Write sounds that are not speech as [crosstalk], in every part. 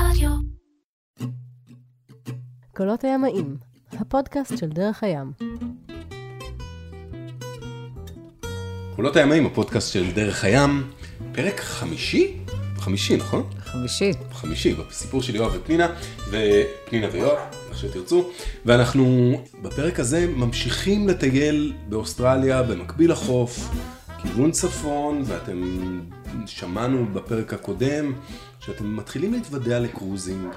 רדיו. קולות הימאים, הפודקאסט של דרך הים. קולות הימאים, הפודקאסט של דרך הים, פרק חמישי? חמישי, נכון? חמישי. חמישי, בסיפור של יואב ופנינה, ופנינה ויואב, איך שתרצו, ואנחנו בפרק הזה ממשיכים לטייל באוסטרליה במקביל לחוף, כיוון צפון, ואתם שמענו בפרק הקודם שאתם מתחילים להתוודע לקרוזינג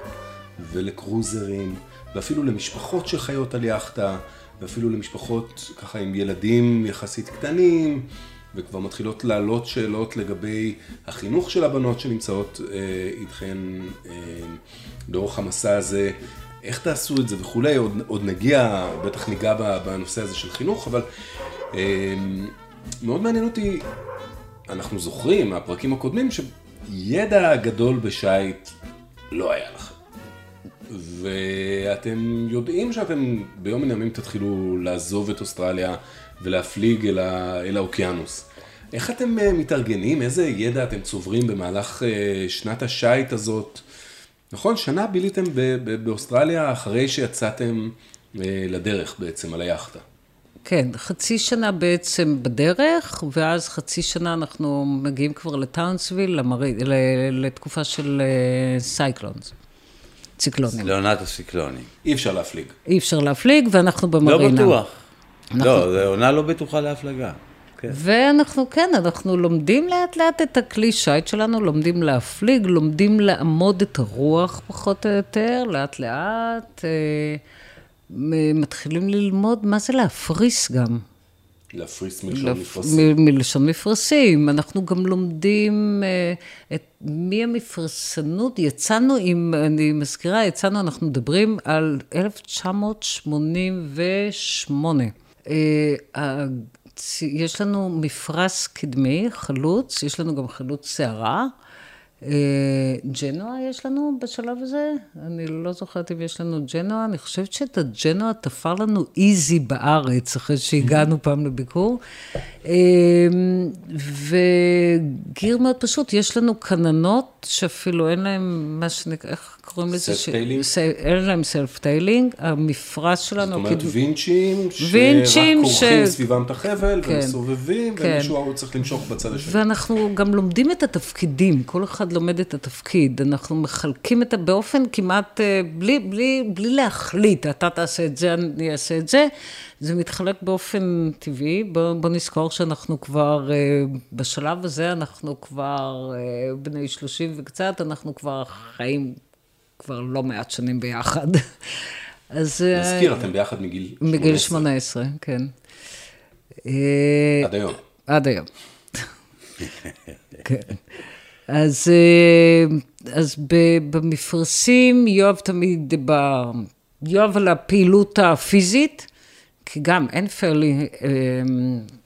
ולקרוזרים, ואפילו למשפחות שחיות על יאכטה, ואפילו למשפחות ככה עם ילדים יחסית קטנים, וכבר מתחילות לעלות שאלות לגבי החינוך של הבנות שנמצאות אה, איתכן אה, לאורך המסע הזה, איך תעשו את זה וכולי, עוד, עוד נגיע, בטח ניגע בנושא הזה של חינוך, אבל אה, מאוד מעניין אותי, אנחנו זוכרים מהפרקים הקודמים שידע גדול בשייט לא היה לכם. ואתם יודעים שאתם ביום מן הימים תתחילו לעזוב את אוסטרליה ולהפליג אל, ה... אל האוקיינוס. איך אתם אה, מתארגנים? איזה ידע אתם צוברים במהלך אה, שנת השייט הזאת? נכון, שנה ביליתם ב- באוסטרליה אחרי שיצאתם אה, לדרך בעצם על היאכטה. כן, חצי שנה בעצם בדרך, ואז חצי שנה אנחנו מגיעים כבר לטאונסוויל, למר... לתקופה של cyclones, ציקלונים. לעונת הסיקלונים. אי אפשר להפליג. אי אפשר להפליג, ואנחנו במרינה. לא בטוח. אנחנו- לא, זו עונה לא בטוחה להפלגה. כן. ואנחנו, כן, אנחנו לומדים לאט לאט את הכלי שיט שלנו, לומדים להפליג, לומדים לאמוד את הרוח פחות או יותר, לאט לאט. אה, מתחילים ללמוד מה זה להפריס גם. להפריס מלשון לפ- מפרסים. מ- מלשון מפרשים. אנחנו גם לומדים אה, את מי המפרסנות. יצאנו עם, אני מזכירה, יצאנו, אנחנו מדברים על 1988. אה, הצ- יש לנו מפרש קדמי, חלוץ, יש לנו גם חלוץ שערה. אה, ג'נואה יש לנו בשלב הזה? אני לא זוכרת אם יש לנו ג'נואה, אני חושבת שאת הג'נואה תפר לנו איזי בארץ, אחרי שהגענו פעם לביקור. אה, ו gear מאוד פשוט, יש לנו כננות שאפילו אין להם מה שנקרא, איך קוראים לזה? ש- Self-tailing? ס- אין להם self-tailing, המפרש שלנו... זאת אומרת הקדמי- וינצ'ים, שרק וינצ'ים כורכים ש- סביבם את החבל כן. ומסובבים, כן. ומישהו עוד צריך למשוך בצד השני. ואנחנו גם לומדים את התפקידים, כל אחד לומד את התפקיד. אנחנו מחלקים את ה... באופן כמעט, אה, בלי, בלי, בלי להחליט, אתה תעשה את זה, אני אעשה את זה. זה מתחלק באופן טבעי. בוא, בוא נזכור שאנחנו כבר, אה, בשלב הזה, אנחנו כבר אה, בני 30 וקצת, אנחנו כבר חיים כבר לא מעט שנים ביחד. [laughs] אז... אה, נזכיר, אתם ביחד מגיל 18. מגיל 18, כן. עד היום. עד היום. [laughs] כן. אז, אז במפרשים, יואב תמיד, ב... יואב על הפעילות הפיזית, כי גם אין furling, אה,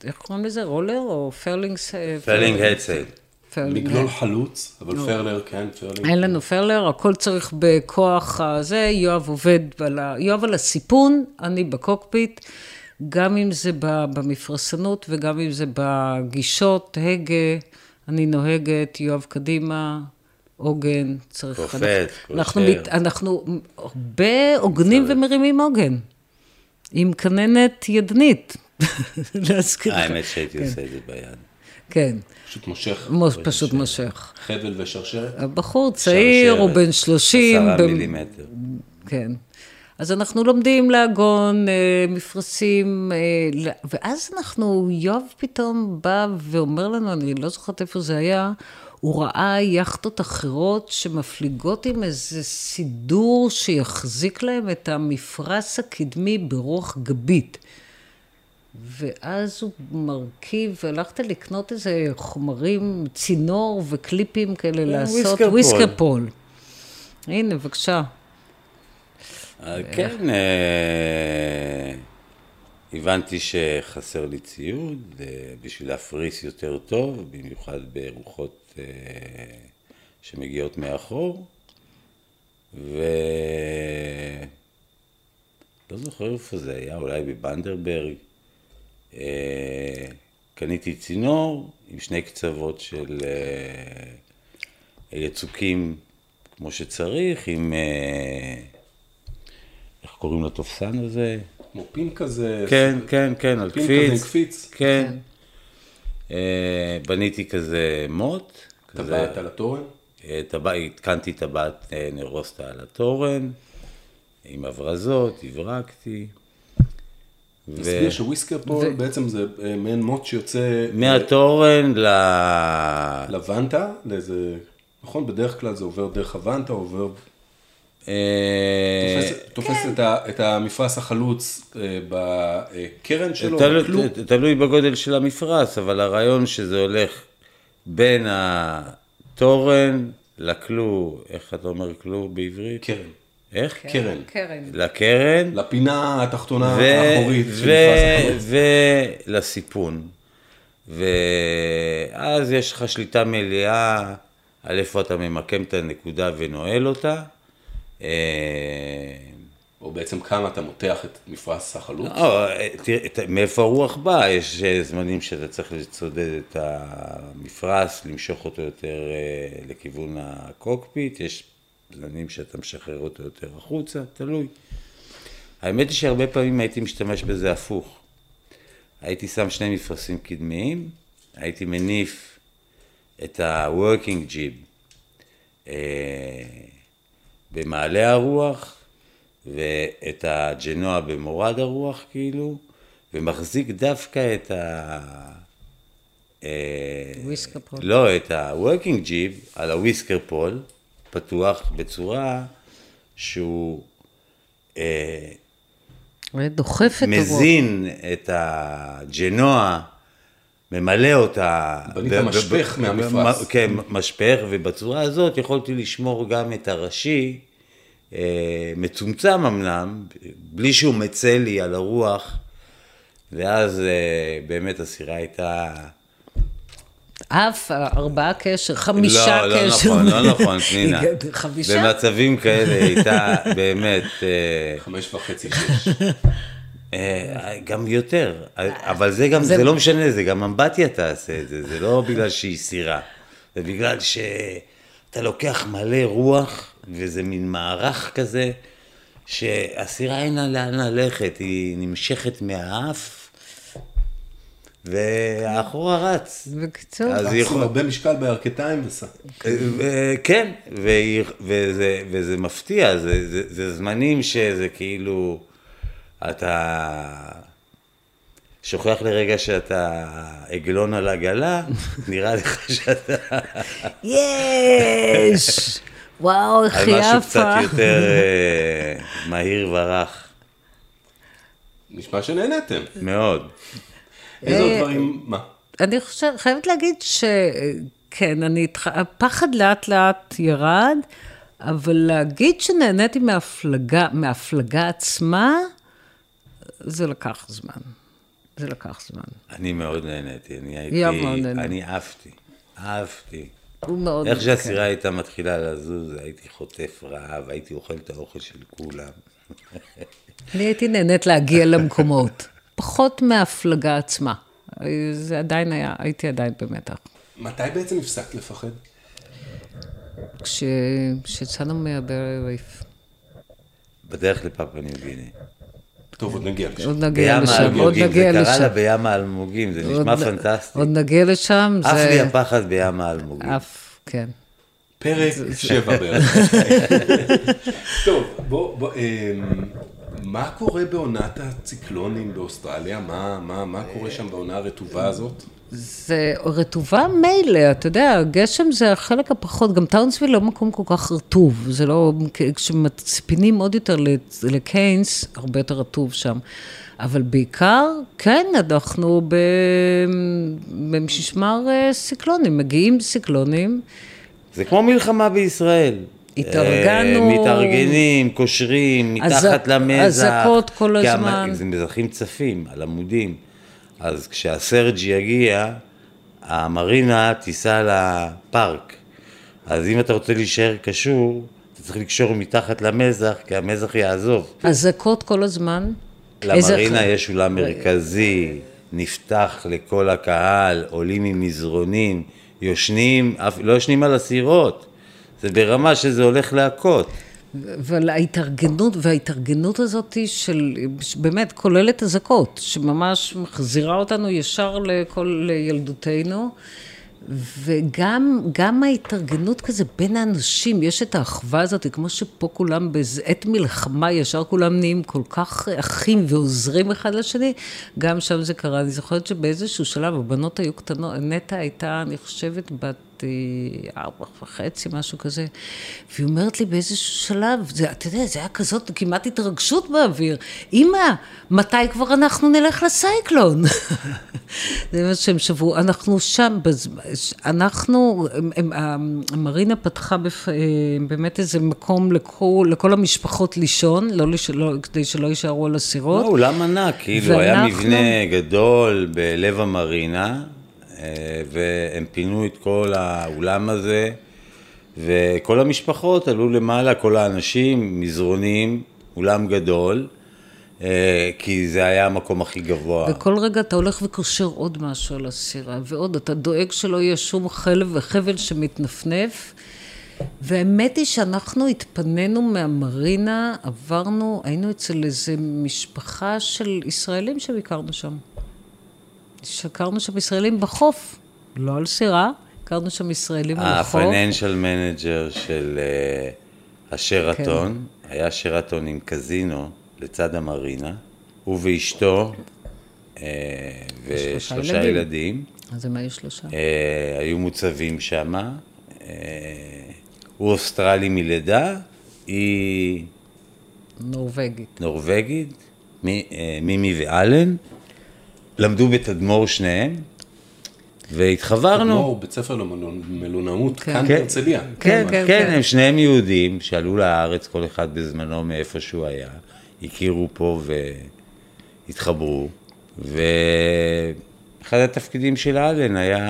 איך קוראים לזה? roller או furling? furling Headsail. Furling. לגלול חלוץ, אבל furler, כן, furler. אין לנו furler, הכל צריך בכוח הזה, יואב עובד על ה... יואב על הסיפון, אני בקוקפיט, גם אם זה במפרסנות וגם אם זה בגישות, הגה, אני נוהגת, יואב קדימה, עוגן, צריך... קופץ, אנחנו- אנחנו, קושר. אנחנו הרבה עוגנים ומרימים עוגן, עם כננת ידנית, [laughs] להזכיר לך. האמת שהייתי עושה את זה ביד. כן, פשוט מושך מוש- פשוט מושך. חבל ושרשרת. הבחור צעיר, הוא בן 30. עשרה במ- מילימטר. כן. אז אנחנו לומדים לעגון, אה, מפרשים, אה, ואז אנחנו, יואב פתאום בא ואומר לנו, אני לא זוכרת איפה זה היה, הוא ראה יכטות אחרות שמפליגות עם איזה סידור שיחזיק להם את המפרש הקדמי ברוח גבית. ואז הוא מרכיב, והלכת לקנות איזה חומרים, צינור וקליפים כאלה לעשות, whisker pole. Whisker pole. הנה, בבקשה. אה, כן, אה, הבנתי שחסר לי ציוד אה, בשביל להפריס יותר טוב, במיוחד ברוחות אה, שמגיעות מאחור, ו... לא זוכר איפה זה היה, אולי בבנדרברג. אה, קניתי צינור עם שני קצוות של אה, יצוקים כמו שצריך, עם... אה, איך קוראים לתופסן הזה? כמו פין כזה. כן, כן, כן, על פין קפיץ. כזה עם קפיץ. כן. אה, בניתי כזה מוט. כזה- טבעת על התורן. אה, טבע- התקנתי טבעת אה, נרוסטה על התורן, עם הברזות, הברקתי. ו- נסביר שוויסקר פה בעצם זה מעין מוט שיוצא מהתורן ל... לוונטה, לאיזה, נכון? בדרך כלל זה עובר דרך הוונטה, עובר, תופס- תופס את ה- את המפרש החלוץ אה, בקרן שלו, תלוי- בכלוב. תלוי בגודל של המפרש, אבל הרעיון שזה הולך בין התורן לכלוא, איך אתה אומר כלוא בעברית? קרן. איך? קרן. קרן. לקרן. לפינה התחתונה האחורית של מפרש החלוץ. ולסיפון. ואז יש לך שליטה מלאה על איפה אתה ממקם את הנקודה ונועל אותה. אה, או בעצם כמה אתה מותח את מפרש החלוץ. לא, תראה, מאיפה הרוח באה? יש אה, זמנים שאתה צריך לצודד את המפרש, למשוך אותו יותר אה, לכיוון הקוקפיט, יש זמנים שאתה משחרר אותו יותר החוצה, תלוי. האמת היא שהרבה פעמים הייתי משתמש בזה הפוך. הייתי שם שני מפרשים קדמיים, הייתי מניף את ה-working jib במעלה הרוח, ואת הג'נואה במורד הרוח כאילו, ומחזיק דווקא את ה... אה, whisker pole. לא, את ה-working jib על ה-whisker pole, פתוח בצורה שהוא אה, דוחף את הרוח. מזין את הג'נוע, ממלא אותה. בנית ב- משפך ב- מהמפרש. ב- כן, משפך, ובצורה הזאת יכולתי לשמור גם את הראשי, אה, מצומצם אמנם, בלי שהוא מצא לי על הרוח, ואז אה, באמת הסירה הייתה... אף ארבעה קשר, חמישה לא, לא קשר. נכון, לא נכון, פנינה. [laughs] חמישה? במצבים כאלה הייתה באמת... אה, חמש וחצי, שש. [laughs] אה, גם יותר, אבל זה גם, זה לא משנה, זה גם אמבטיה תעשה את זה, זה לא בגלל שהיא סירה, זה בגלל שאתה לוקח מלא רוח, וזה מין מערך כזה, שהסירה אין לה לאן ללכת, היא נמשכת מהאף, והאחורה רץ. בקיצור, אז היא יכולה... הרבה משקל בירכתיים וסע. אה, כן, וזה, וזה מפתיע, זה, זה, זה זמנים שזה כאילו, אתה שוכח לרגע שאתה עגלון על עגלה, [laughs] נראה לך שאתה יש! וואו, איך על היא משהו קצת יפה. יותר אה, מהיר ורך, נשמע שנהנתם. מאוד. איזה עוד דברים, מה? אני חושבת, חייבת להגיד שכן, אני איתך, הפחד לאט לאט ירד, אבל להגיד שנהניתי מהפלגה, מהפלגה עצמה, זה לקח זמן. זה לקח זמן. אני מאוד נהניתי, אני הייתי, ים מאוד נהנה. אני עפתי, עפתי. הוא מאוד... איך שהסירה הייתה מתחילה לזוז, הייתי חוטף רעב, הייתי אוכל את האוכל של כולם. אני הייתי נהנית להגיע למקומות, פחות מההפלגה עצמה. זה עדיין היה, הייתי עדיין במתח. מתי בעצם הפסקת לפחד? כש- כשיצאנו מהברי ריף. בדרך לפפואה ניו גיני. טוב, עוד נגיע לשם. עוד נגיע לשם, עוד נגיע זה קרה לה לשם. בים האלמוגים, זה נשמע פנטסטי. עוד נגיע לשם, עף לי זה... הפחד בים האלמוגים. אף, כן. פרק שבע בערך. [laughs] טוב, בוא, בוא, אמ, מה קורה בעונת הציקלונים באוסטרליה? מה, מה, מה קורה שם בעונה הרטובה הזאת? זה רטובה מילא, אתה יודע, גשם זה החלק הפחות, גם טאונסוויל לא מקום כל כך רטוב, זה לא, כשמצפינים עוד יותר לקיינס, הרבה יותר רטוב שם. אבל בעיקר, כן, אנחנו במשמר אה, סיקלונים, מגיעים סיקלונים, זה כמו מלחמה בישראל. התארגנו. אה, מתארגנים, קושרים, מתחת למזח. אזעקות כל כי הזמן. זה מזחים צפים על עמודים. אז כשהסרג'י יגיע, המרינה תיסע לפארק. אז אם אתה רוצה להישאר קשור, אתה צריך לקשור מתחת למזח, כי המזח יעזוב. אזעקות כל הזמן. איזה- למרינה יש אולם מרכזי, נפתח לכל הקהל, עולים עם מזרונים, יושנים, לא יושנים על הסירות. זה ברמה שזה הולך להכות. אבל ההתארגנות, וההתארגנות הזאת של, באמת כוללת אזעקות, שממש מחזירה אותנו ישר לכל לילדותנו. וגם גם ההתארגנות כזה בין האנשים, יש את האחווה הזאת, כמו שפה כולם בעת מלחמה, ישר כולם נהיים כל כך אחים ועוזרים אחד לשני, גם שם זה קרה. אני זוכרת שבאיזשהו שלב הבנות היו קטנות, נטע הייתה, אני חושבת, בת... ארבע וחצי, משהו כזה. והיא אומרת לי באיזשהו שלב, זה, אתה יודע, זה היה כזאת כמעט התרגשות באוויר. אמא, מתי כבר אנחנו נלך לסייקלון? [laughs] זה מה שהם שברו. אנחנו שם, אנחנו, המרינה פתחה בפ, באמת איזה מקום לכל, לכל המשפחות לישון, לא, לא, כדי שלא יישארו על הסירות. לא, אולם ענק, כאילו, ואנחנו... היה מבנה גדול בלב המרינה. אה, והם פינו את כל האולם הזה, וכל המשפחות עלו למעלה, כל האנשים, מזרונים, אולם גדול. אה, כי זה היה המקום הכי גבוה. וכל רגע אתה הולך וקושר עוד משהו על הסירה, ועוד, אתה דואג שלא יהיה שום חלב וחבל שמתנפנף. והאמת היא שאנחנו התפנינו מהמרינה, עברנו, היינו אצל איזה משפחה של ישראלים שביקרנו שם. שהכרנו שם ישראלים בחוף, לא על סירה, הכרנו שם ישראלים על החוף. הפייננשל manager של אה, השרתון, כן. היה שרתון עם קזינו לצד המרינה, הוא ואשתו אה, ושלושה ילדים. ילדים. אז הם היו שלושה. אה, היו מוצבים שם. אה, הוא אוסטרלי מלידה, היא... נורבגית. נורבגית, מימי ואלן. למדו בתדמור שניהם, והתחברנו. תדמור, בית ספר למלונאות, כן. כאן כן, בהרצליה. כן, כן, כן, כן, הם שניהם יהודים שעלו לארץ, כל אחד בזמנו מאיפה שהוא היה, הכירו פה והתחברו, ואחד התפקידים של אלן היה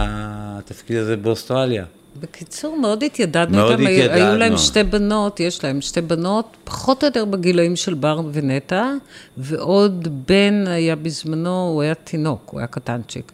התפקיד הזה באוסטרליה. בקיצור, מאוד התיידדנו מאוד איתם, התיידדנו. היו להם שתי בנות, יש להם שתי בנות, פחות או יותר בגילאים של בר ונטע, ועוד בן היה בזמנו, הוא היה תינוק, הוא היה קטנצ'יק.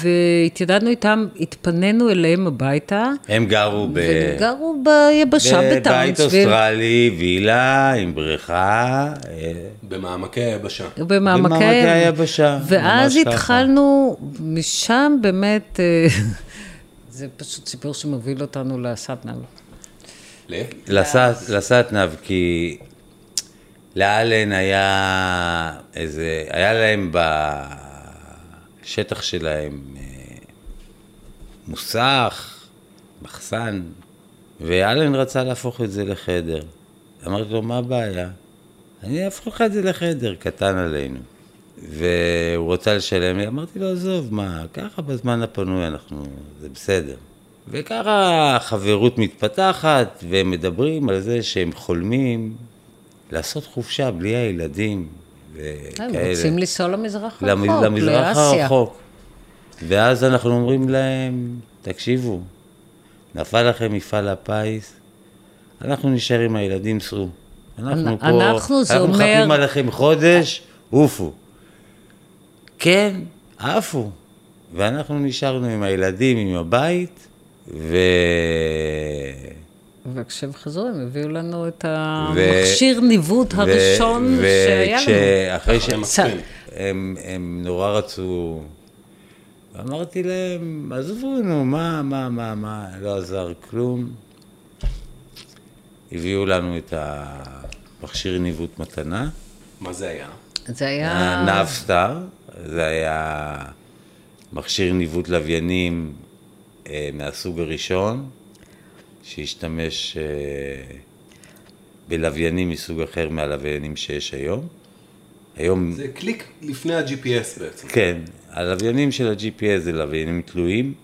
והתיידדנו איתם, התפנינו אליהם הביתה. הם גרו ב... והם גרו ביבשה, בטאונסוויל. בבית אוסטרלי, וילה עם בריכה. אה, במעמקי היבשה. במעמקי היבשה. ואז התחלנו, משם באמת... זה פשוט סיפור שמוביל אותנו לסטנב. לסטנב, כי לאלן היה איזה, היה להם בשטח שלהם אה, מוסך, מחסן, ואלן רצה להפוך את זה לחדר. אמרתי לו, מה הבעיה? אני אהפוך לך את זה לחדר, קטן עלינו. והוא רצה לשלם לי, אמרתי לו, עזוב, מה, ככה בזמן הפנוי אנחנו, זה בסדר. וככה החברות מתפתחת, והם מדברים על זה שהם חולמים לעשות חופשה בלי הילדים וכאלה. הם רוצים לנסוע למזרח הרחוק, למזרח הרחוק. ואז אנחנו אומרים להם, תקשיבו, נפל לכם מפעל הפיס, אנחנו נשאר עם הילדים, סעו. אנחנו פה, אנחנו, זה אומר... אנחנו מחפים עליכם חודש, עופו. כן, עפו. ואנחנו נשארנו עם הילדים, עם הבית, ו... וכשהם חזרו, הם הביאו לנו את המכשיר ו... ניווט הראשון ו... שהיה לנו. אחרי שהם הם, הם נורא רצו, ואמרתי להם, עזבו, נו, מה, מה, מה, מה, לא עזר כלום. הביאו לנו את המכשיר ניווט מתנה. מה זה היה? זה היה... נאבסטאר. זה היה מכשיר ניווט לוויינים אה, מהסוג הראשון, שהשתמש אה, בלוויינים מסוג אחר מהלוויינים שיש היום. היום... זה קליק לפני ה-GPS בעצם. כן, הלוויינים של ה-GPS זה לוויינים תלויים,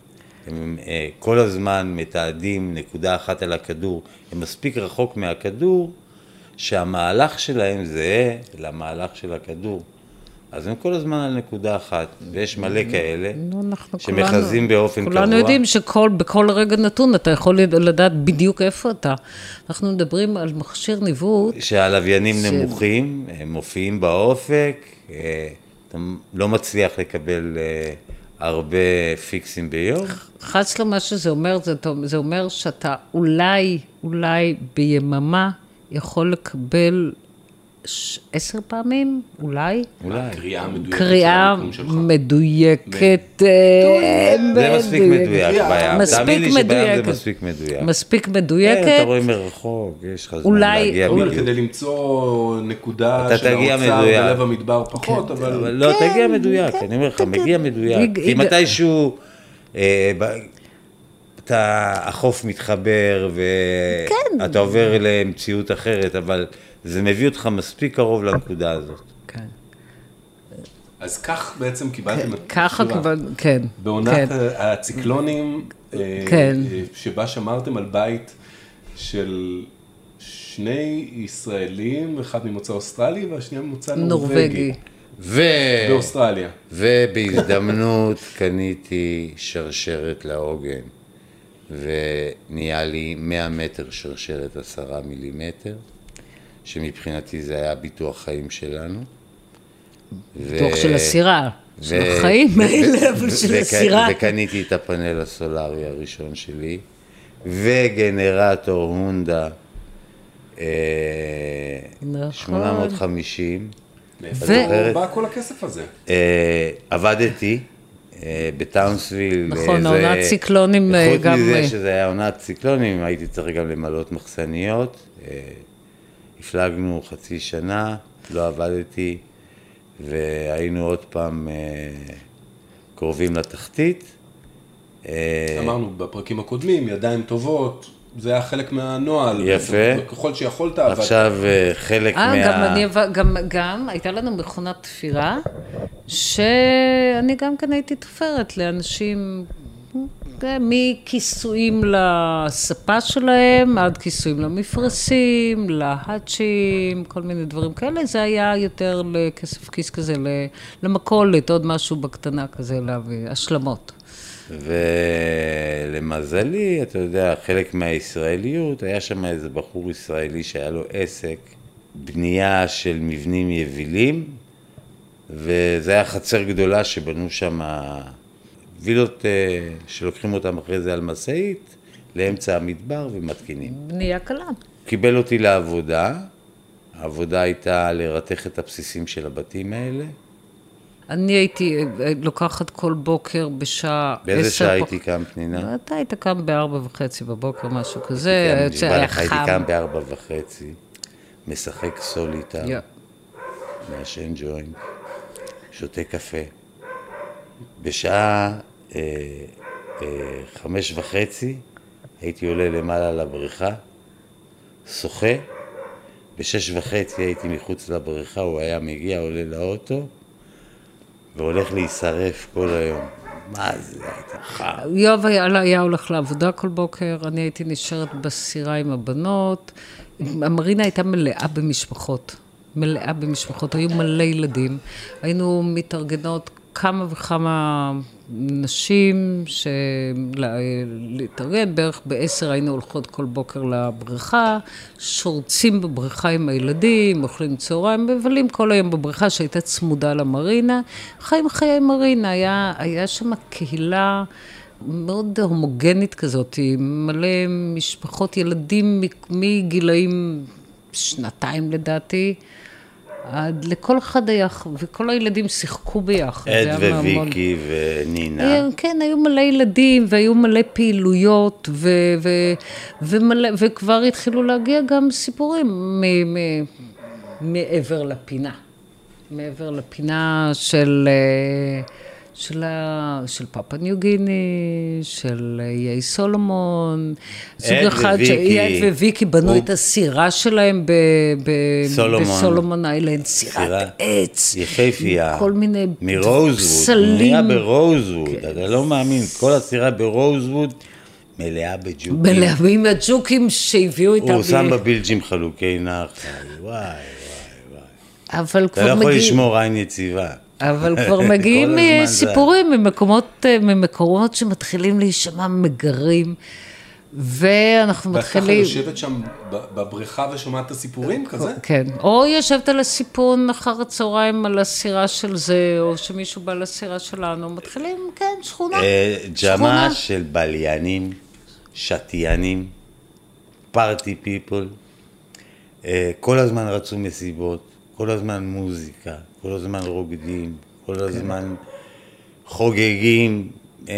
הם אה, כל הזמן מתעדים נקודה אחת על הכדור, הם מספיק רחוק מהכדור, שהמהלך שלהם זהה למהלך של הכדור. אז הם כל הזמן על נקודה אחת, ויש מלא כאלה, שמכרזים באופן קבוע. כולנו יודעים שבכל רגע נתון אתה יכול לדעת בדיוק איפה אתה. אנחנו מדברים על מכשיר ניווט. שהלוויינים ש... נמוכים, הם מופיעים באופק, אה, אתה לא מצליח לקבל אה, הרבה פיקסים ביום. חס לו מה שזה אומר, זה, זה אומר שאתה אולי, אולי ביממה יכול לקבל עשר פעמים, אולי, אולי. קריאה מדויקת קריאה. מדויקת. אה, זה מספיק מדויק בים. מספיק תאמין לי שבים. זה מספיק מדויק. מספיק כן, אתה מדויקת. רואה מרחוק, יש לך זמן אולי- להגיע אולי- בדיוק. כדי למצוא נקודה אתה של האוצר. בלב המדבר פחות, אבל אבל... לא, כן, תגיע מדויק, כן, אני אומר לך, כן, מגיע כן. מדויק. כי מתישהו אה, אתה, החוף מתחבר כן. ואתה עובר למציאות אחרת, אבל זה מביא אותך מספיק קרוב לנקודה הזאת. כן. אז כך בעצם קיבלתם את ככה השירה. כבר, כן. בעונת כן. הציקלונים, אה, כן. אה, שבה שמרתם על בית של שני ישראלים, אחד ממוצא אוסטרלי והשנייה ממוצא. נורבגי. ו... באוסטרליה. ובהזדמנות קניתי שרשרת לעוגן, ונהיה לי 100 מטר שרשרת 10 מילימטר, שמבחינתי זה היה ביטוח חיים שלנו. ו- דוח של הסירה. של ו- החיים ו- האלה, ו- אבל של הסירה. וקניתי את הפאנל הסולארי הראשון שלי, וגנרטור הונדה אה, נכון. 850. מאיפה? בא כל הכסף הזה? אה, עבדתי בטאונסוויל. נכון, זה- העונת ציקלונים, אה, חוץ גם, מזה אה, שזה היה עונת ציקלונים, הייתי צריך גם למלות מחסניות. אה, הפלגנו חצי שנה, לא עבדתי, והיינו עוד פעם אה, קרובים לתחתית. אה, אמרנו בפרקים הקודמים, ידיים טובות, זה היה חלק מהנוהל. יפה. ככל שיכולת, עבדת. עכשיו אה, חלק אה, מה... גם אני, גם, גם הייתה לנו מכונת תפירה, שאני גם כן הייתי תופרת לאנשים, אה, מכיסויים לספה שלהם, עד כיסויים למפרשים, להאצ'ים, כל מיני דברים כאלה, זה היה יותר לכסף כיס כזה, למכולת, עוד משהו בקטנה כזה, להביא, השלמות. ולמזלי, אתה יודע, חלק מהישראליות, היה שם איזה בחור ישראלי שהיה לו עסק, בנייה של מבנים יבילים, וזה היה חצר גדולה שבנו שם וילות אה, שלוקחים אותם אחרי זה על משאית, לאמצע המדבר ומתקינים. בנייה קלה. קיבל אותי לעבודה, העבודה הייתה לרתך את הבסיסים של הבתים האלה. אני הייתי אה, לוקחת כל בוקר בשעה באיזה עשר שעה פח- הייתי קם, פנינה? אתה היית קם בארבע וחצי בבוקר, משהו כזה, הייתי. קם בארבע וחצי, משחק סוליטה. מעשן ג'וינט, שותה קפה. בשעה אה, אה, חמש וחצי הייתי עולה למעלה לבריכה, שוחה, בשש וחצי הייתי מחוץ לבריכה, הוא היה מגיע, עולה לאוטו, והולך להישרף כל היום. מה זה, הייתי חם. יואב היה, היה הולך לעבודה כל בוקר, אני הייתי נשארת בסירה עם הבנות. המרינה הייתה מלאה במשפחות, מלאה במשפחות, היו מלא ילדים. היינו מתארגנות כמה וכמה נשים להתארגן, בערך בעשר היינו הולכות כל בוקר לבריכה, שורצים בבריכה עם הילדים, אוכלים צהריים, מבלים כל היום בבריכה שהייתה צמודה למרינה. חיים חיי מרינה, היה, היה שם קהילה מאוד הומוגנית כזאת, מלא משפחות, ילדים מגילאים שנתיים לדעתי. עד לכל אחד היה, וכל הילדים שיחקו ביחד. עד וויקי ונינה. היה- כן, היו מלא ילדים, והיו מלא פעילויות, ו, ו, ומלא, וכבר התחילו להגיע גם סיפורים מ, מ, מעבר לפינה. מעבר לפינה של, אה, של, ה, של פאפה ניו גיני, של איי סולומון. סוג אחד. שעד וויקי בנו הוא- את הסירה שלהם ב, ב, סולומון. בסולומון איילנד, סירה סירת עץ. יפהפייה. כל מיני מרוזווד. פסלים. ברוזווד. אתה לא מאמין, כל הסירה ברוזווד מלאה בג'וקים. מלאה עם הג'וקים שהביאו איתם. הוא שם בבילג'ים חלוקי נחל. וואי, וואי. אבל אתה כבר לא יכול מגיעים, לשמור עין יציבה. אבל [laughs] כבר מגיעים אה, זה- סיפורים ממקומות, אה, ממקומות שמתחילים להישמע מגרים. ואנחנו ואת ככה מתחילים... יושבת שם בבריכה ושומעת את הסיפורים כזה? כן, או יושבת על הסיפון אחר הצהריים על הסירה של זה, או שמישהו בא לסירה שלנו, מתחילים, כן, שכונה. אה. ג'מה של בליינים, שתיינים, פארטי פיפול, אה, כל הזמן רצו מסיבות, כל הזמן מוזיקה, כל הזמן רוקדים, כל הזמן חוגגים, אה,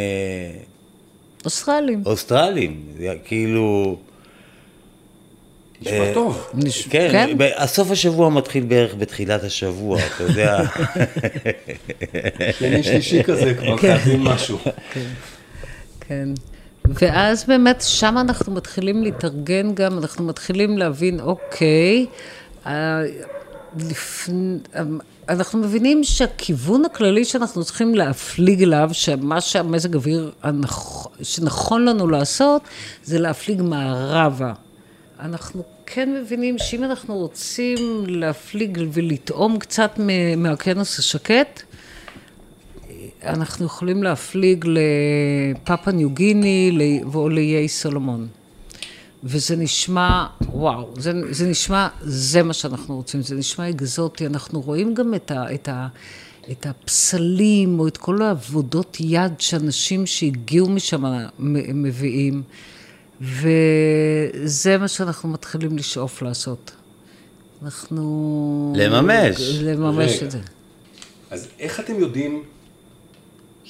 אוסטרלים. אוסטרלים, כאילו... נשמע אה, טוב. כן, כן. הסוף השבוע מתחיל בערך בתחילת השבוע, אתה יודע. [laughs] שני שלישי כזה, כבר חייבים משהו. כן. ואז באמת שם אנחנו מתחילים להתארגן גם, אנחנו מתחילים להבין, אוקיי, אה, לפני, אנחנו מבינים שהכיוון הכללי שאנחנו צריכים להפליג אליו, שמה שהמזג אוויר הנכ... שנכון לנו לעשות, זה להפליג מערבה. אנחנו כן מבינים שאם אנחנו רוצים להפליג ולטעום קצת מהכנס השקט, אנחנו יכולים להפליג לפאפה ניו גיני או לאיי סולומון. וזה נשמע, וואו, זה, זה נשמע, זה מה שאנחנו רוצים, זה נשמע אקזוטי. אנחנו רואים גם את, ה, את, ה, את הפסלים, או את כל העבודות יד שאנשים שהגיעו משם מביאים. וזה מה שאנחנו מתחילים לשאוף לעשות. אנחנו... לממש. לממש רגע. את זה. אז איך אתם יודעים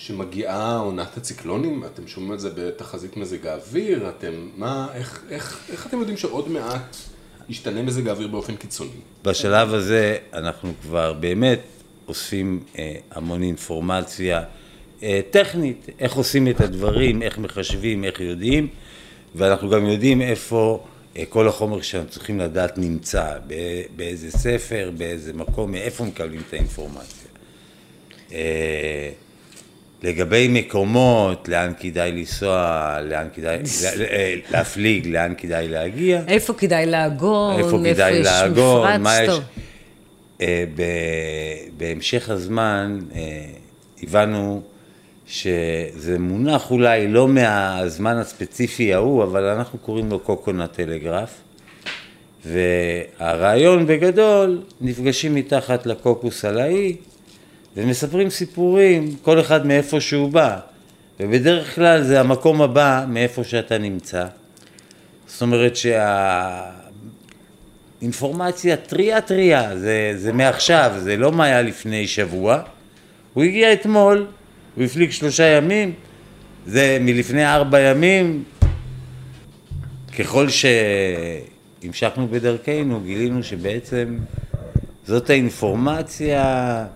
שמגיעה עונת הציקלונים? אתם שומעים את זה בתחזית מזג האוויר? אתם, מה, איך, איך, איך אתם יודעים שעוד מעט ישתנה מזג האוויר באופן קיצוני? בשלב הזה אנחנו כבר באמת אוספים אה, המון אינפורמציה אה, טכנית, איך עושים את הדברים, איך מחשבים, איך יודעים, ואנחנו גם יודעים איפה אה, כל החומר שאנחנו צריכים לדעת נמצא, ב- באיזה ספר, באיזה מקום, מאיפה מקבלים את האינפורמציה. אה, לגבי מקומות, לאן כדאי לנסוע, לאן כדאי, [laughs] אה, להפליג, לאן כדאי להגיע. איפה כדאי לעגון, איפה כדאי מפרץ מה יש... אה, בהמשך הזמן אה, הבנו שזה מונח אולי לא מהזמן הספציפי ההוא, אבל אנחנו קוראים לו קוקונט טלגרף. והרעיון בגדול, נפגשים מתחת לקוקוס על האי ומספרים סיפורים, כל אחד מאיפה שהוא בא. ובדרך כלל זה המקום הבא מאיפה שאתה נמצא. זאת אומרת שהאינפורמציה טריה טריה, זה, זה מעכשיו, זה לא מה היה לפני שבוע. הוא הגיע אתמול, הוא הפליג שלושה ימים, זה מלפני ארבע ימים. ככל שהמשכנו בדרכנו, גילינו שבעצם זאת האינפורמציה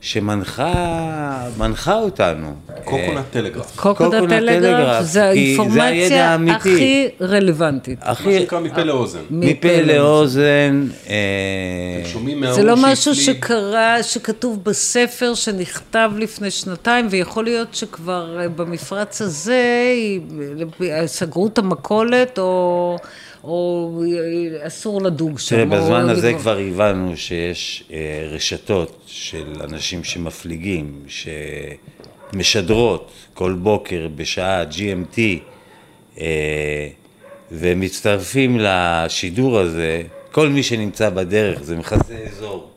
שמנחה מנחה אותנו. קוקונט טלגרף. קוקודה טלגרף זה כי זה הידע האינפורמציה. הכי רלוונטית. מה שנקרא מפה לאוזן. מפה לאוזן, אה, זה לא משהו. שקרה, שכתוב בספר, שנכתב לפני שנתיים, ויכול להיות שכבר אה, במפרץ הזה אה, סגרו את המכולת, או, או אה, אסור לדוג שם. תראה, או בזמן הזה לגמור. כבר הבנו שיש אה, רשתות של אנשים שמפליגים, שמשדרות כל בוקר בשעה GMT, אה, ומצטרפים לשידור הזה, כל מי שנמצא בדרך, זה מכסה אזור.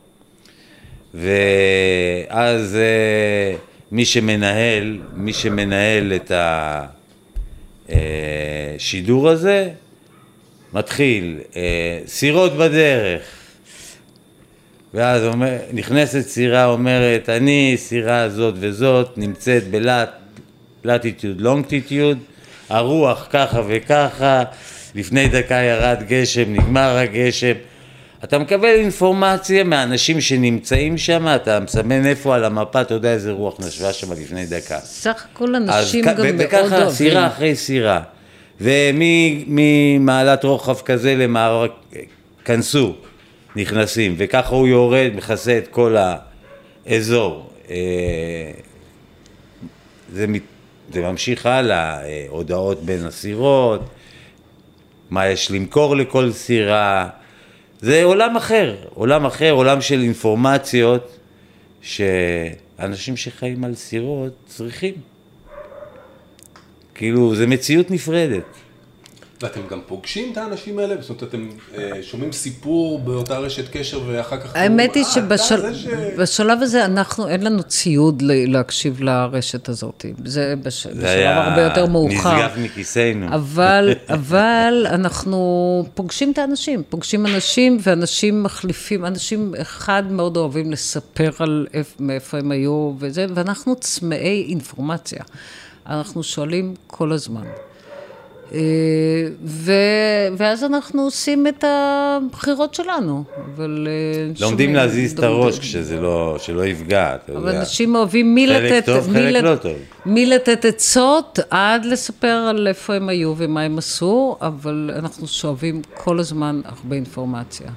ואז מי שמנהל, מי שמנהל את השידור הזה, מתחיל, אה, סירות בדרך. ואז אומר, נכנסת סירה, אומרת, אני, סירה זאת וזאת, נמצאת בלטיטיוד, לונגטיטיוד, הרוח ככה וככה, לפני דקה ירד גשם, נגמר הגשם. אתה מקבל אינפורמציה מאנשים שנמצאים שם, אתה מסמן איפה על המפה, אתה יודע איזה רוח נשבה שם לפני דקה. סך הכל אנשים גם מאוד וככה אוהבים. סירה אחרי סירה. וממעלת רוחב כזה למערב, כנסו, נכנסים, וככה הוא יורד, מכסה את כל האזור. אה, זה, זה ממשיך הלאה, אה, הודעות בין הסירות, מה יש למכור לכל סירה, זה עולם אחר, עולם אחר, עולם של אינפורמציות שאנשים שחיים על סירות צריכים. כאילו, זה מציאות נפרדת. ואתם גם פוגשים את האנשים האלה? זאת אומרת, אתם אה, שומעים סיפור באותה רשת קשר ואחר כך... האמת היא "אה, אתה זה ש-" שבשלב הזה אנחנו, אין לנו ציוד ל- להקשיב לרשת הזאת. זה בש- זה בשלב הרבה יותר מאוחר. נשגב מכיסנו. אבל, [laughs] אבל אנחנו פוגשים את האנשים, פוגשים אנשים ואנשים מחליפים, אנשים אחד מאוד אוהבים לספר על איפ- מאיפה הם היו וזה, ואנחנו צמאי אינפורמציה. אנחנו שואלים כל הזמן. אה, ו... ואז אנחנו עושים את הבחירות שלנו, אבל... אה, לומדים שומעים- להזיז את. הראש כשזה לא, שלא יפגע, אתה אבל יודע. אנשים אוהבים מי חלק לתת, טוב, מי חלק לת- לא טוב. מלתת עצות עד לספר על איפה הם היו ומה הם עשו, אבל אנחנו שואבים כל הזמן הרבה אינפורמציה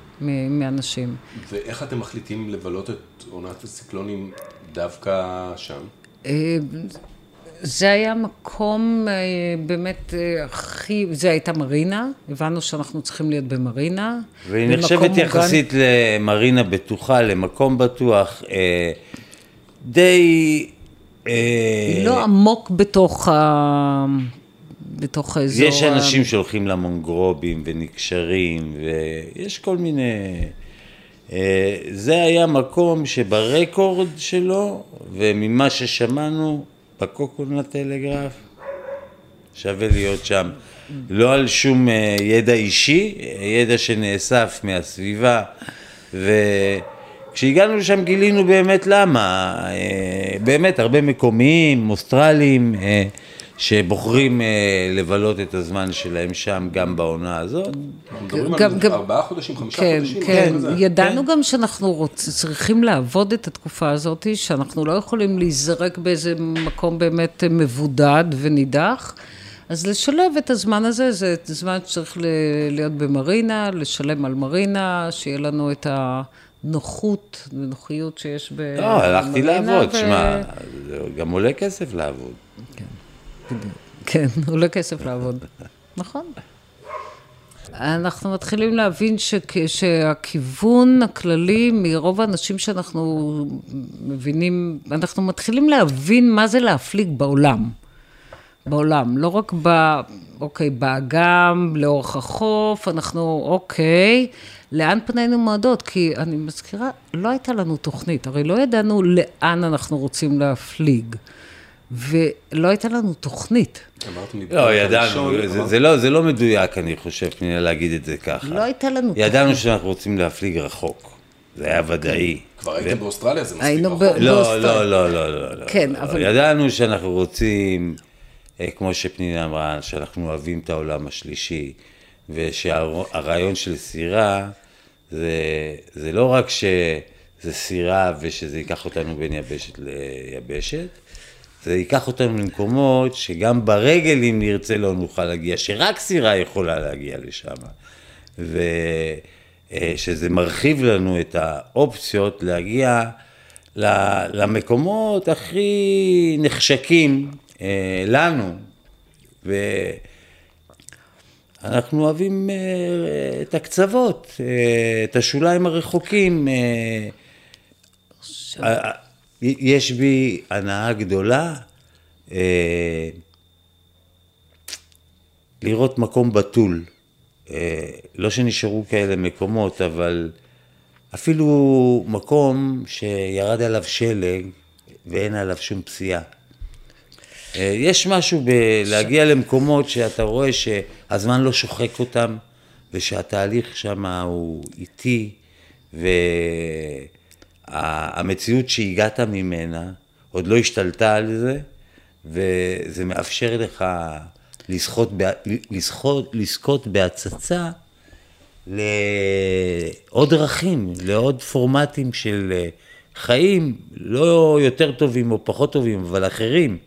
מאנשים. ואיך אתם מחליטים לבלות את עונת הציקלונים דווקא שם? זה היה מקום אה, באמת אה, הכי, זה הייתה מרינה, הבנו שאנחנו צריכים להיות במרינה. והיא נחשבת מוגן. יחסית למרינה בטוחה, למקום בטוח, אה, די... אה, לא עמוק בתוך ה... בתוך האזור. יש ה- אנשים שהולכים למונגרובים ונקשרים, ויש כל מיני... אה, זה היה מקום שברקורד שלו, וממה ששמענו בקוקונט טלגרף, שווה להיות שם. לא על שום אה, ידע אישי, ידע שנאסף מהסביבה, וכשהגענו לשם גילינו באמת למה. אה, באמת, הרבה מקומיים, אוסטרלים, אה, שבוחרים אה, לבלות את הזמן שלהם שם גם בעונה הזאת. אנחנו מדברים גם- על גם- ארבעה חודשים, חמישה כן, חודשים, כן, כזה. ידענו גם שאנחנו רוצ... צריכים לעבוד את התקופה הזאת, שאנחנו לא יכולים להיזרק באיזה מקום באמת מבודד ונידח, אז לשלב את הזמן הזה, זה זמן שצריך ל- להיות במרינה, לשלם על מרינה, שיהיה לנו את הנוחות ונוחיות שיש במרינה. לא, הלכתי לעבוד, ו- שמע, גם עולה כסף לעבוד. כן, עולה כסף לעבוד. נכון. אנחנו מתחילים להבין שכ- שהכיוון הכללי מרוב האנשים שאנחנו מבינים, אנחנו מתחילים להבין מה זה להפליג בעולם. בעולם, לא רק ב... אוקיי, באגם, לאורך החוף, אנחנו, אוקיי, לאן פנינו מועדות? כי אני מזכירה, לא הייתה לנו תוכנית, הרי לא ידענו לאן אנחנו רוצים להפליג, ולא הייתה לנו תוכנית. אמרתם לי, לא, ידענו, זה- זה לא- זה לא מדויק, אני חושב, פנינה, להגיד את זה ככה. לא הייתה לנו תוכנית. ידענו שאנחנו רוצים להפליג רחוק, זה היה ודאי. כבר הייתם באוסטרליה, זה מספיק רחוק. לא. לא, לא, לא, לא. לא. כן, לא. אבל- ידענו שאנחנו רוצים, אה, כמו שפנינה אמרה, שאנחנו אוהבים את העולם השלישי, ושהרעיון של סירה, זה, זה לא רק שזה סירה ושזה ייקח אותנו בין יבשת ליבשת, זה ייקח אותנו למקומות שגם ברגל, אם נרצה, לא נוכל להגיע, שרק סירה יכולה להגיע לשם. ושזה מרחיב לנו את האופציות להגיע למקומות הכי נחשקים אה, לנו. ואנחנו אוהבים אה, את הקצוות, אה, את השוליים הרחוקים. אה, אה, יש בי הנאה גדולה אה, לראות מקום בתול. אה, לא שנשארו כאלה מקומות, אבל אפילו מקום שירד עליו שלג ואין עליו שום פציעה. אה, יש משהו בלהגיע למקומות שאתה רואה שהזמן לא שוחק אותם, ושהתהליך שם הוא איטי, והמציאות שהגעת ממנה עוד לא השתלטה על זה, וזה מאפשר לך לזכות, לזכות, לזכות בהצצה לעוד דרכים, לעוד פורמטים של אה, חיים, לא יותר טובים או פחות טובים, אבל אחרים.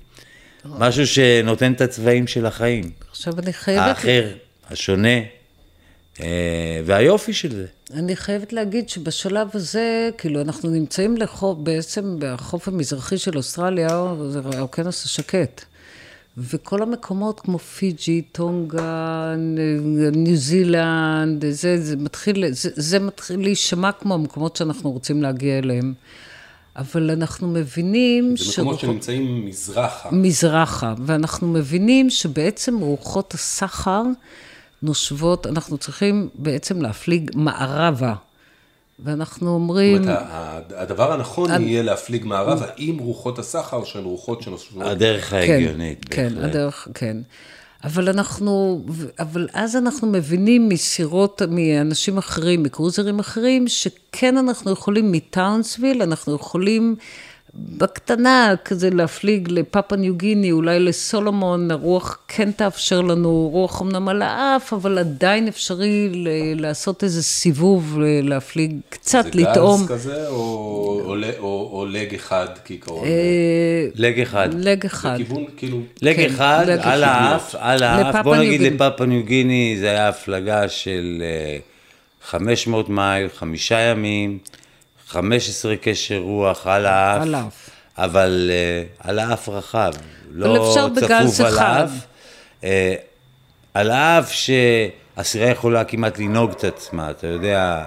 משהו שנותן את הצבעים של החיים. עכשיו אני חייבת... האחר, השונה, אה, והיופי של זה. אני חייבת להגיד שבשלב הזה, כאילו, אנחנו נמצאים לחוף, בעצם בחוף המזרחי של אוסטרליה, זה האוקיינוס השקט. וכל המקומות כמו פיג'י, טונגה, ניו זילנד, זה, זה, מתחיל, זה, זה מתחיל להישמע כמו המקומות שאנחנו רוצים להגיע אליהם. אבל אנחנו מבינים... זה מקומות שרוח- שנמצאים מזרחה. מזרחה, ואנחנו מבינים שבעצם רוחות הסחר נושבות, אנחנו צריכים בעצם להפליג מערבה. ואנחנו זאת אומרים, אומרת, ה- הדבר הנכון יהיה להפליג מערבה עם רוחות הסחר שהן רוחות שנושבות. הדרך ההגיונית, כן, בהחלט. כן, הדרך, כן. אבל אנחנו, אבל אז אנחנו מבינים מסירות, מאנשים אחרים, מקרוזרים אחרים, שכן אנחנו יכולים מטאונסוויל, אנחנו יכולים בקטנה כזה להפליג לפאפה ניו גיני, אולי לסולומון, הרוח כן תאפשר לנו, רוח אמנם על האף, אבל עדיין אפשרי ל- לעשות איזה סיבוב, ל- להפליג, קצת זה לטעום. גז כזה, או, או, או, או לג אחד כעיקרון? אה, לג אחד. לג אחד. בכיוון, כאילו, לג כן, אחד, לג על. האף, על האף, בוא נגיד. לפאפה ניו גיני, זה היה הפלגה של אה, 500 מייל, חמישה ימים, 15 קשר רוח על האף. על האף. אבל אה, על האף רחב, לא אפשר בגז צפוף על אחד. האף. אה, על האף שהסירה יכולה כמעט לנהוג את עצמה, אתה יודע,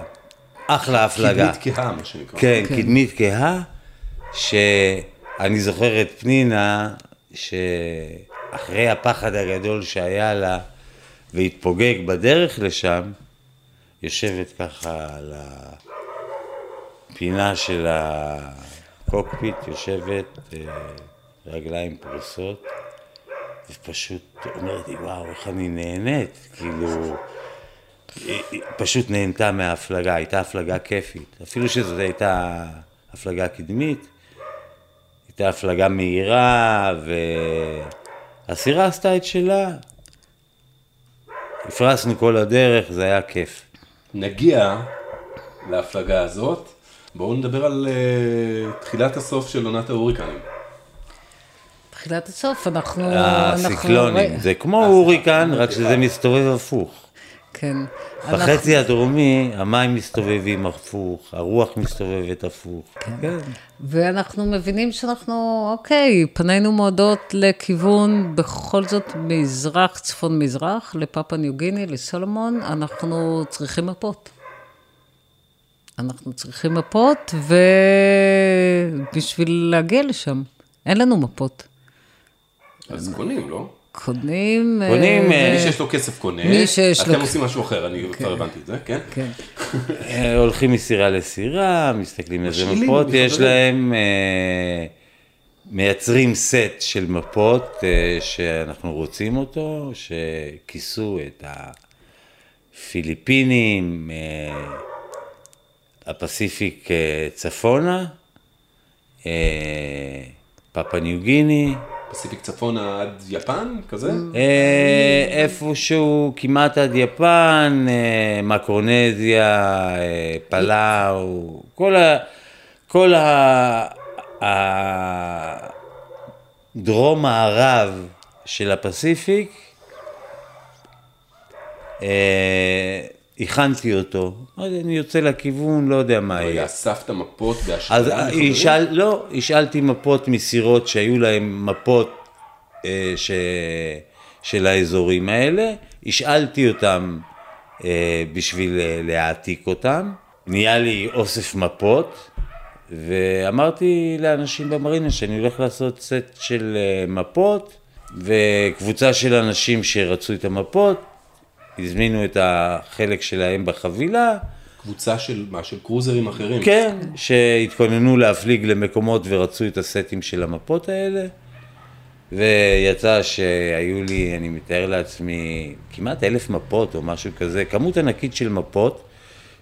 אחלה הפלגה. קדמית כהה, מה שנקרא. כן, כן. קדמית כהה, שאני זוכר את פנינה, שאחרי הפחד הגדול שהיה לה, והתפוגג בדרך לשם, יושבת ככה על הפינה של הקוקפיט, יושבת, אה, רגליים פרוסות, ופשוט אומרת לי, וואו, איך אני נהנית, כאילו... היא פשוט נהנתה מההפלגה, הייתה הפלגה כיפית. אפילו שזאת הייתה הפלגה קדמית, הייתה הפלגה מהירה, והסירה עשתה את שלה. הפרסנו כל הדרך, זה היה כיף. נגיע להפלגה הזאת, בואו נדבר על uh, תחילת הסוף של עונת ההוריקנים. תחילת הסוף, אנחנו... אנחנו- הסיקלונים, זה כמו הוריקן, רק שזה מסתובב הפוך. כן. בחצי הדרומי המים מסתובבים הפוך, הרוח מסתובבת הפוך. כן. ואנחנו מבינים שאנחנו, אוקיי, פנינו מועדות לכיוון, בכל זאת, מזרח, צפון-מזרח, לפאפה ניו גיני, לסולומון, אנחנו צריכים מפות. אנחנו צריכים מפות, ובשביל להגיע לשם, אין לנו מפות. אז קונים, לא? קונים... קונים, אה, אה, מי שיש לו כסף קונה, מי שיש לו- אתם עושים משהו אחר, אני כבר הבנתי את זה, כן? כן. אה, הולכים מסירה לסירה, מסתכלים איזה מפות. יש להם, אה, מייצרים סט של מפות שאנחנו רוצים אותו, שכיסו את הפיליפינים, הפסיפיק אה, צפונה, אה, פפה ניו גיני, פסיפיק צפונה עד יפן, כזה? אה, איפשהו כמעט עד יפן, מקרונזיה, פלאו, כל ה... כל ה... הדרום מערב של הפסיפיק, הכנתי אותו, אני יוצא לכיוון, לא יודע מה יהיה. אספת מפות אז בהשאלה לחברים? ישאל, לא, השאלתי מפות מסירות שהיו להם מפות אה, ש, של האזורים האלה, השאלתי אותם אה, בשביל אה, להעתיק אותם, נהיה לי אוסף מפות, ואמרתי לאנשים במרינה שאני הולך לעשות סט של אה, מפות, וקבוצה של אנשים שרצו את המפות, הזמינו את החלק שלהם בחבילה, קבוצה של מה? של קרוזרים אחרים? כן, שהתכוננו להפליג למקומות ורצו את הסטים של המפות האלה. ויצא שהיו לי, אני מתאר לעצמי, כמעט אלף מפות או משהו כזה, כמות ענקית של מפות,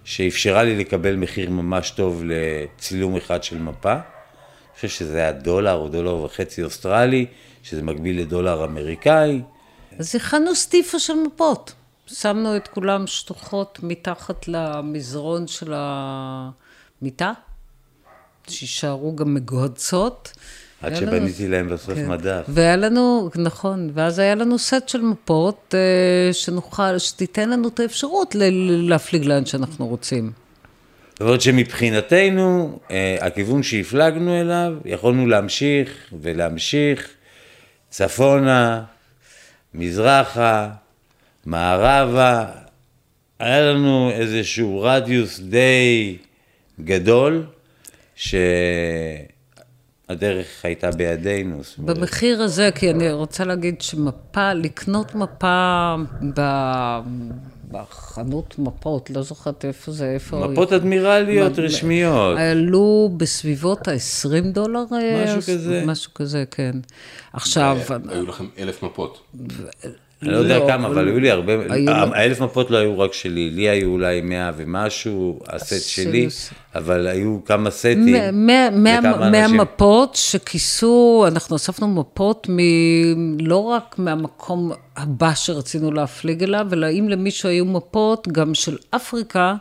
שאפשרה לי לקבל מחיר ממש טוב לצילום אחד של מפה. אני חושב שזה היה דולר או דולר וחצי אוסטרלי, שזה מקביל לדולר אמריקאי. אז הכנו סטיפה של מפות. שמנו את כולם שטוחות מתחת למזרון של המיטה, שיישארו גם מגוהצות. עד לנו- שבניתי להם בסוף כן. מדף. והיה לנו, נכון, ואז היה לנו סט של מפות אה, שנוכל, שתיתן לנו את האפשרות ל- להפליג לאן שאנחנו רוצים. למרות שמבחינתנו, אה, הכיוון שהפלגנו אליו, יכולנו להמשיך ולהמשיך צפונה, מזרחה, מערבה, היה לנו איזשהו רדיוס די גדול, הדרך הייתה בידינו. במחיר הזה, כי אני רוצה להגיד שמפה, לקנות מפה ב... בחנות מפות, לא זוכרת איפה זה, איפה... מפות אדמירליות מ- רשמיות. עלו בסביבות ה-20 דולר. אה, משהו אז- כזה. משהו כזה, כן. עכשיו, היו לכם אלף מפות. אני לא יודע לא, כמה, אבל היו לי הרבה, האלף מפות לא היו רק שלי, לי היו אולי מאה ומשהו, הסט שלי, אבל היו כמה סטים. מאה-. מפות שכיסו, אנחנו אספנו מפות. לא רק מהמקום הבא שרצינו להפליג אליו, אלא אם למישהו היו מפות גם של אפריקה.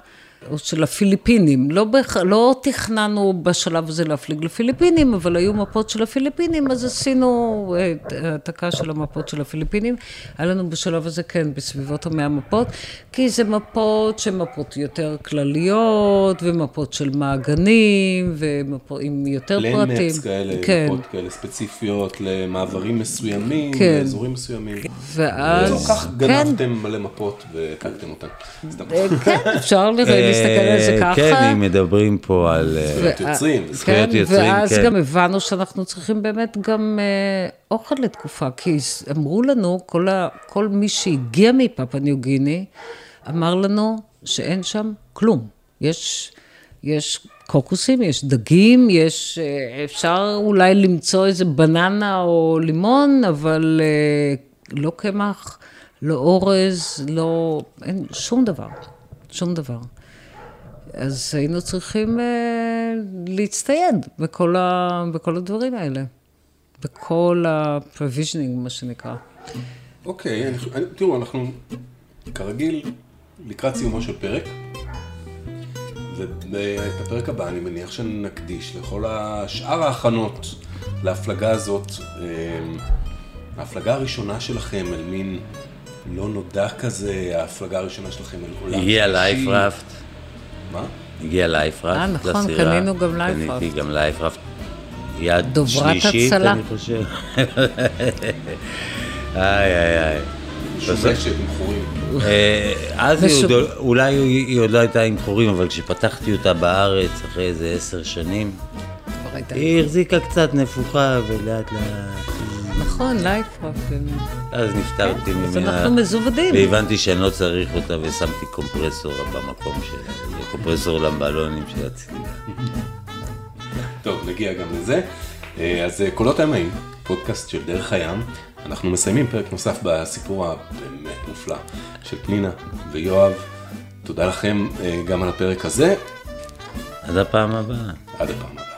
או של הפיליפינים, לא, בכ... לא תכננו בשלב הזה להפליג לפיליפינים, אבל היו מפות של הפיליפינים, אז עשינו את העתקה של המפות של הפיליפינים. היה לנו בשלב הזה, כן, בסביבות המאה מפות, כי זה מפות שהן מפות יותר כלליות, ומפות של מעגנים, ומפות עם יותר פרטים. לנדמפס כאלה, כן. מפות כאלה ספציפיות למעברים מסוימים, כן. לאזורים מסוימים. ואז, לא כך כן, גנבתם מלא מפות והעתקתם אותן. אה, כן, אפשר לראות, להסתכל על זה ככה. כן, אם מדברים פה על... אה, זכויות יוצרים. כן, זכויות יוצרים, ואז כן. גם הבנו שאנחנו צריכים באמת גם אה, אוכל לתקופה, כי אמרו לנו, כל, מי שהגיע מפאפה ניו גיני, אמר לנו שאין שם כלום. יש, יש קוקוסים, יש דגים, יש, אה, אפשר אולי למצוא איזה בננה או לימון, אבל אה, לא קמח, לא אורז, לא, אין שום דבר, שום דבר. אז היינו צריכים אה, להצטייד בכל, ה, בכל הדברים האלה. בכל ה-provisioning, מה שנקרא. אוקיי, אני, אני, תראו, אנחנו כרגיל לקראת סיומו של פרק, ואת הפרק הבא אני מניח שנקדיש לכל השאר ההכנות להפלגה הזאת, אמ, ההפלגה הראשונה שלכם אל מין לא נודע כזה, ההפלגה הראשונה שלכם אל עולם הגיע שלישי. life raft, מה? הגיע life raft אה, נכון, לסירה. קנינו גם life raft. קניתי גם life raft. יד דוברת שלישית, הצלה. אני חושב. איי, איי, איי. שומשת עם חורים. אה, אז היא עוד, אולי היא עוד לא הייתה עם חורים, אבל כשפתחתי אותה בארץ, אחרי איזה עשר שנים, היא החזיקה קצת נפוחה ולאט לאט, נכון, לייפראפט. באמת. אז נפטרתי אז ממנה. אנחנו מזוודים. והבנתי שאני לא צריך אותה ושמתי קומפרסור במקום שלה, קומפרסור לבלונים של הצלילה. טוב, נגיע גם לזה. אה, אז אה, קולות הימאים, פודקאסט של דרך הים. אנחנו מסיימים פרק נוסף בסיפור הבאמת מופלא של פנינה ויואב. תודה לכם אה, גם על הפרק הזה. עד הפעם הבאה. עד הפעם הבאה.